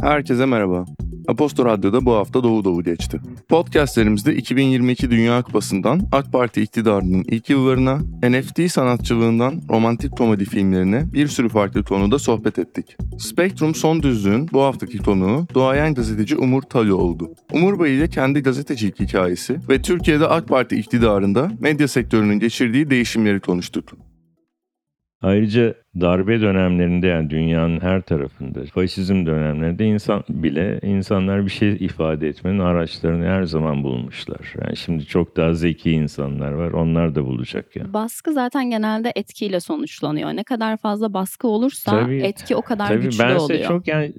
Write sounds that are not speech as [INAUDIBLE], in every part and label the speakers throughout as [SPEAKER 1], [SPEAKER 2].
[SPEAKER 1] Herkese merhaba. Aposto Radyo'da bu hafta Doğu Doğu geçti. Podcastlerimizde 2022 Dünya Kupası'ndan AK Parti iktidarının ilk yıllarına, NFT sanatçılığından romantik komedi filmlerine bir sürü farklı konuda sohbet ettik. Spektrum Son Düzlüğün bu haftaki konuğu doğayan gazeteci Umur Talo oldu. Umur Bey ile kendi gazetecilik hikayesi ve Türkiye'de AK Parti iktidarında medya sektörünün geçirdiği değişimleri konuştuk.
[SPEAKER 2] Ayrıca darbe dönemlerinde yani dünyanın her tarafında faşizm dönemlerinde insan bile insanlar bir şey ifade etmenin araçlarını her zaman bulmuşlar. Yani şimdi çok daha zeki insanlar var. Onlar da bulacak ya. Yani.
[SPEAKER 3] Baskı zaten genelde etkiyle sonuçlanıyor. Ne kadar fazla baskı olursa tabii, etki o kadar
[SPEAKER 2] tabii
[SPEAKER 3] güçlü
[SPEAKER 2] ben
[SPEAKER 3] oluyor.
[SPEAKER 2] çok yani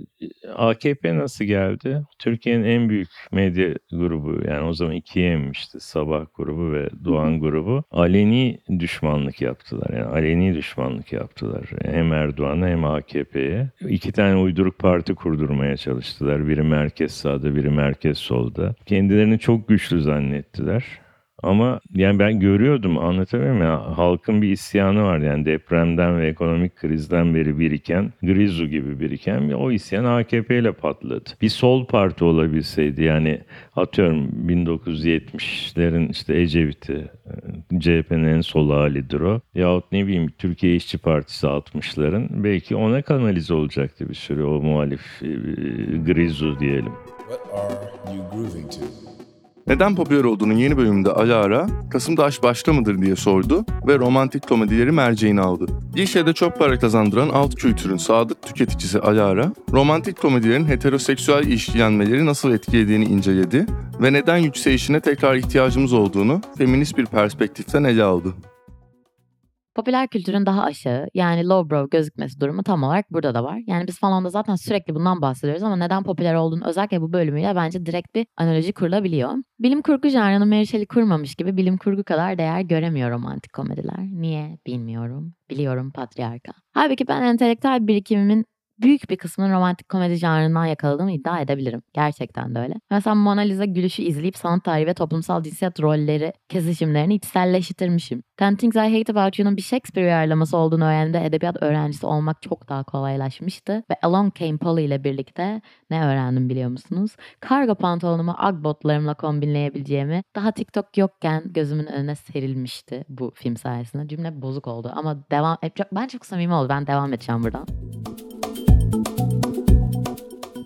[SPEAKER 2] AKP nasıl geldi? Türkiye'nin en büyük medya grubu yani o zaman ikiye emmişti. Sabah grubu ve Doğan grubu. Aleni düşmanlık yaptılar. Yani aleni düşmanlık yaptılar. Hem Erdoğan'a hem AKP'ye. İki tane uyduruk parti kurdurmaya çalıştılar. Biri merkez sağda, biri merkez solda. Kendilerini çok güçlü zannettiler. Ama yani ben görüyordum anlatamıyorum ya halkın bir isyanı var yani depremden ve ekonomik krizden beri biriken Grizu gibi biriken o isyan AKP ile patladı. Bir sol parti olabilseydi yani atıyorum 1970'lerin işte Ecevit'i CHP'nin en sol halidir o. Yahut ne bileyim Türkiye İşçi Partisi 60'ların belki ona kanalize olacaktı bir sürü o muhalif Grizu diyelim. What are you grooving to?
[SPEAKER 1] Neden popüler olduğunun yeni bölümünde Alara, Kasım'da aşk başka mıdır diye sordu ve romantik komedileri merceğine aldı. Gişede çok para kazandıran alt kültürün sadık tüketicisi Alara, romantik komedilerin heteroseksüel ilişkilenmeleri nasıl etkilediğini inceledi ve neden yükselişine tekrar ihtiyacımız olduğunu feminist bir perspektiften ele aldı.
[SPEAKER 4] Popüler kültürün daha aşağı yani lowbrow gözükmesi durumu tam olarak burada da var. Yani biz falan da zaten sürekli bundan bahsediyoruz ama neden popüler olduğunu özellikle bu bölümüyle bence direkt bir analoji kurulabiliyor. Bilim kurgu janrını Mary Shelley kurmamış gibi bilim kurgu kadar değer göremiyor romantik komediler. Niye bilmiyorum. Biliyorum patriarka. Halbuki ben entelektüel birikimimin büyük bir kısmını romantik komedi janrından yakaladığımı iddia edebilirim. Gerçekten de öyle. Mesela Mona Lisa gülüşü izleyip sanat tarihi ve toplumsal cinsiyet rolleri kesişimlerini içselleştirmişim. Ten Things I Hate About You'nun bir Shakespeare uyarlaması olduğunu öğrendiğimde edebiyat öğrencisi olmak çok daha kolaylaşmıştı. Ve Along Came Polly ile birlikte ne öğrendim biliyor musunuz? Kargo pantolonumu Agbotlarımla kombinleyebileceğimi daha TikTok yokken gözümün önüne serilmişti bu film sayesinde. Cümle bozuk oldu ama devam... Ben çok samimi oldu. Ben devam edeceğim buradan.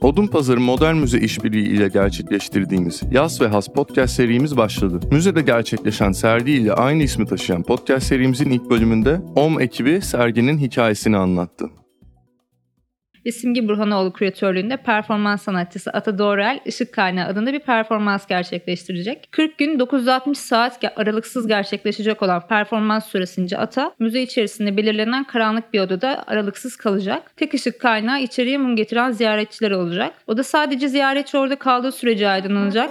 [SPEAKER 1] Odun Pazarı Modern Müze İşbirliği ile gerçekleştirdiğimiz Yaz ve Has podcast serimiz başladı. Müzede gerçekleşen sergi ile aynı ismi taşıyan podcast serimizin ilk bölümünde OM ekibi serginin hikayesini anlattı
[SPEAKER 5] ve Simge Burhanoğlu küratörlüğünde performans sanatçısı Ata Doğrel Işık Kaynağı adında bir performans gerçekleştirecek. 40 gün 960 saat aralıksız gerçekleşecek olan performans süresince Ata müze içerisinde belirlenen karanlık bir odada aralıksız kalacak. Tek ışık kaynağı içeriye mum getiren ziyaretçiler olacak. O da sadece ziyaretçi orada kaldığı sürece aydınlanacak.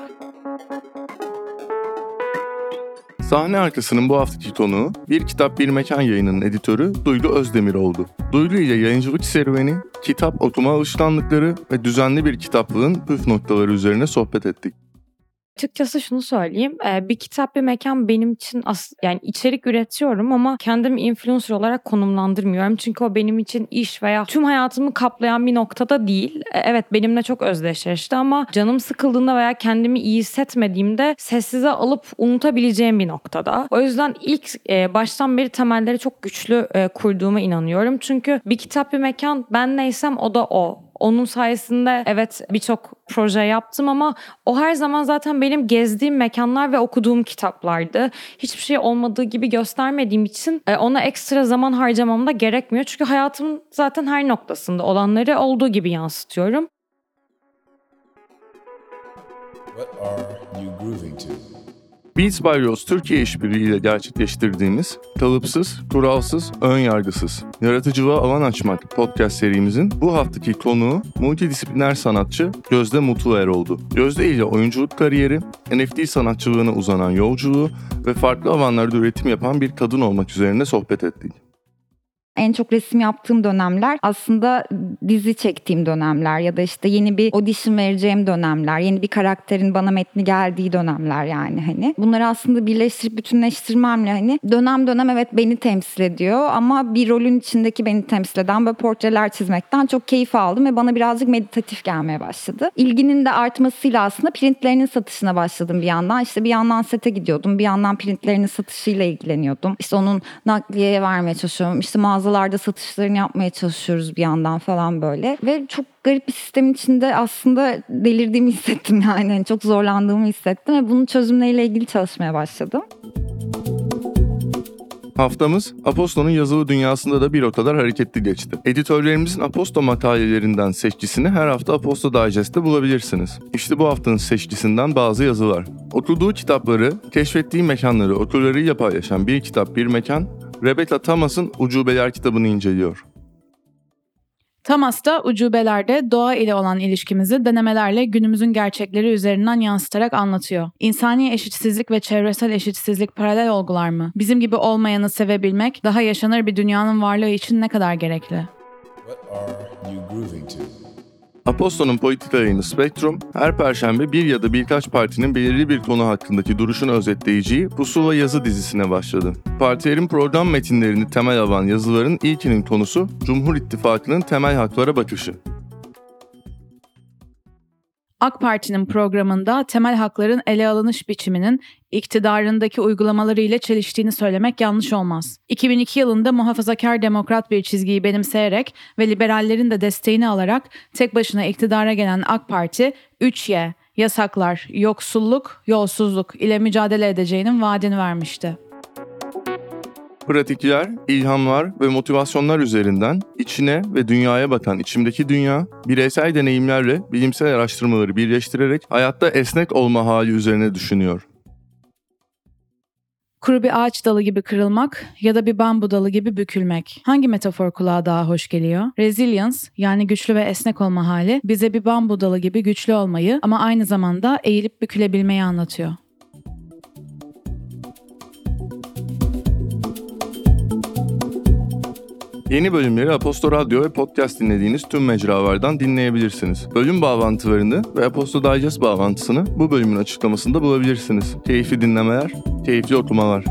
[SPEAKER 1] Sahne arkasının bu haftaki konuğu Bir Kitap Bir Mekan yayınının editörü Duygu Özdemir oldu. Duygu ile yayıncılık serüveni, kitap okuma alışkanlıkları ve düzenli bir kitaplığın püf noktaları üzerine sohbet ettik.
[SPEAKER 6] Açıkçası şunu söyleyeyim. Bir kitap bir mekan benim için as yani içerik üretiyorum ama kendimi influencer olarak konumlandırmıyorum. Çünkü o benim için iş veya tüm hayatımı kaplayan bir noktada değil. Evet benimle çok özdeşleşti ama canım sıkıldığında veya kendimi iyi hissetmediğimde sessize alıp unutabileceğim bir noktada. O yüzden ilk baştan beri temelleri çok güçlü kurduğuma inanıyorum. Çünkü bir kitap bir mekan ben neysem o da o. Onun sayesinde evet birçok proje yaptım ama o her zaman zaten benim gezdiğim mekanlar ve okuduğum kitaplardı. Hiçbir şey olmadığı gibi göstermediğim için e, ona ekstra zaman harcamam da gerekmiyor. Çünkü hayatımın zaten her noktasında olanları olduğu gibi yansıtıyorum.
[SPEAKER 1] What are you grooving to? Beats by Rose Türkiye işbirliği ile gerçekleştirdiğimiz kalıpsız, kuralsız, ön yargısız, yaratıcılığa alan açmak podcast serimizin bu haftaki konuğu multidisipliner sanatçı Gözde Mutluer oldu. Gözde ile oyunculuk kariyeri, NFT sanatçılığına uzanan yolculuğu ve farklı alanlarda üretim yapan bir kadın olmak üzerine sohbet ettik.
[SPEAKER 7] En çok resim yaptığım dönemler aslında dizi çektiğim dönemler ya da işte yeni bir audition vereceğim dönemler, yeni bir karakterin bana metni geldiği dönemler yani hani. Bunları aslında birleştirip bütünleştirmemle hani dönem dönem evet beni temsil ediyor ama bir rolün içindeki beni temsil eden böyle portreler çizmekten çok keyif aldım ve bana birazcık meditatif gelmeye başladı. İlginin de artmasıyla aslında printlerinin satışına başladım bir yandan. İşte bir yandan sete gidiyordum, bir yandan printlerinin satışıyla ilgileniyordum. İşte onun nakliyeye vermeye çalışıyorum. İşte mağazalarda satışlarını yapmaya çalışıyoruz bir yandan falan böyle. Ve çok garip bir sistemin içinde aslında delirdiğimi [LAUGHS] hissettim yani. yani çok zorlandığımı hissettim ve bunun çözümleriyle ilgili çalışmaya başladım.
[SPEAKER 1] Haftamız Aposto'nun yazılı dünyasında da bir o kadar hareketli geçti. Editörlerimizin Aposto makalelerinden seçkisini her hafta Aposto Digest'te bulabilirsiniz. İşte bu haftanın seçkisinden bazı yazılar. Okuduğu kitapları, keşfettiği mekanları okurlarıyla paylaşan bir kitap bir mekan, Rebecca Thomas'ın Ucubeler kitabını inceliyor.
[SPEAKER 8] Thomas da ucubelerde doğa ile olan ilişkimizi denemelerle günümüzün gerçekleri üzerinden yansıtarak anlatıyor. İnsani eşitsizlik ve çevresel eşitsizlik paralel olgular mı? Bizim gibi olmayanı sevebilmek daha yaşanır bir dünyanın varlığı için ne kadar gerekli?
[SPEAKER 9] What are you grooving to?
[SPEAKER 1] Aposto'nun politika yayını Spektrum, her perşembe bir ya da birkaç partinin belirli bir konu hakkındaki duruşunu özetleyeceği Pusula yazı dizisine başladı. Partilerin program metinlerini temel alan yazıların ilkinin konusu Cumhur İttifakı'nın temel haklara bakışı.
[SPEAKER 8] AK Parti'nin programında temel hakların ele alınış biçiminin iktidarındaki uygulamaları ile çeliştiğini söylemek yanlış olmaz. 2002 yılında muhafazakar demokrat bir çizgiyi benimseyerek ve liberallerin de desteğini alarak tek başına iktidara gelen AK Parti 3Y, yasaklar, yoksulluk, yolsuzluk ile mücadele edeceğinin vaadini vermişti.
[SPEAKER 1] Pratikler, ilhamlar ve motivasyonlar üzerinden içine ve dünyaya bakan içimdeki dünya, bireysel deneyimlerle bilimsel araştırmaları birleştirerek hayatta esnek olma hali üzerine düşünüyor.
[SPEAKER 8] Kuru bir ağaç dalı gibi kırılmak ya da bir bambu dalı gibi bükülmek. Hangi metafor kulağa daha hoş geliyor? Resilience yani güçlü ve esnek olma hali bize bir bambu dalı gibi güçlü olmayı ama aynı zamanda eğilip bükülebilmeyi anlatıyor.
[SPEAKER 1] Yeni bölümleri Aposto Radyo ve podcast dinlediğiniz tüm mecralardan dinleyebilirsiniz. Bölüm bağlantılarını ve Aposto Digest bağlantısını bu bölümün açıklamasında bulabilirsiniz. Keyifli dinlemeler, keyifli okumalar.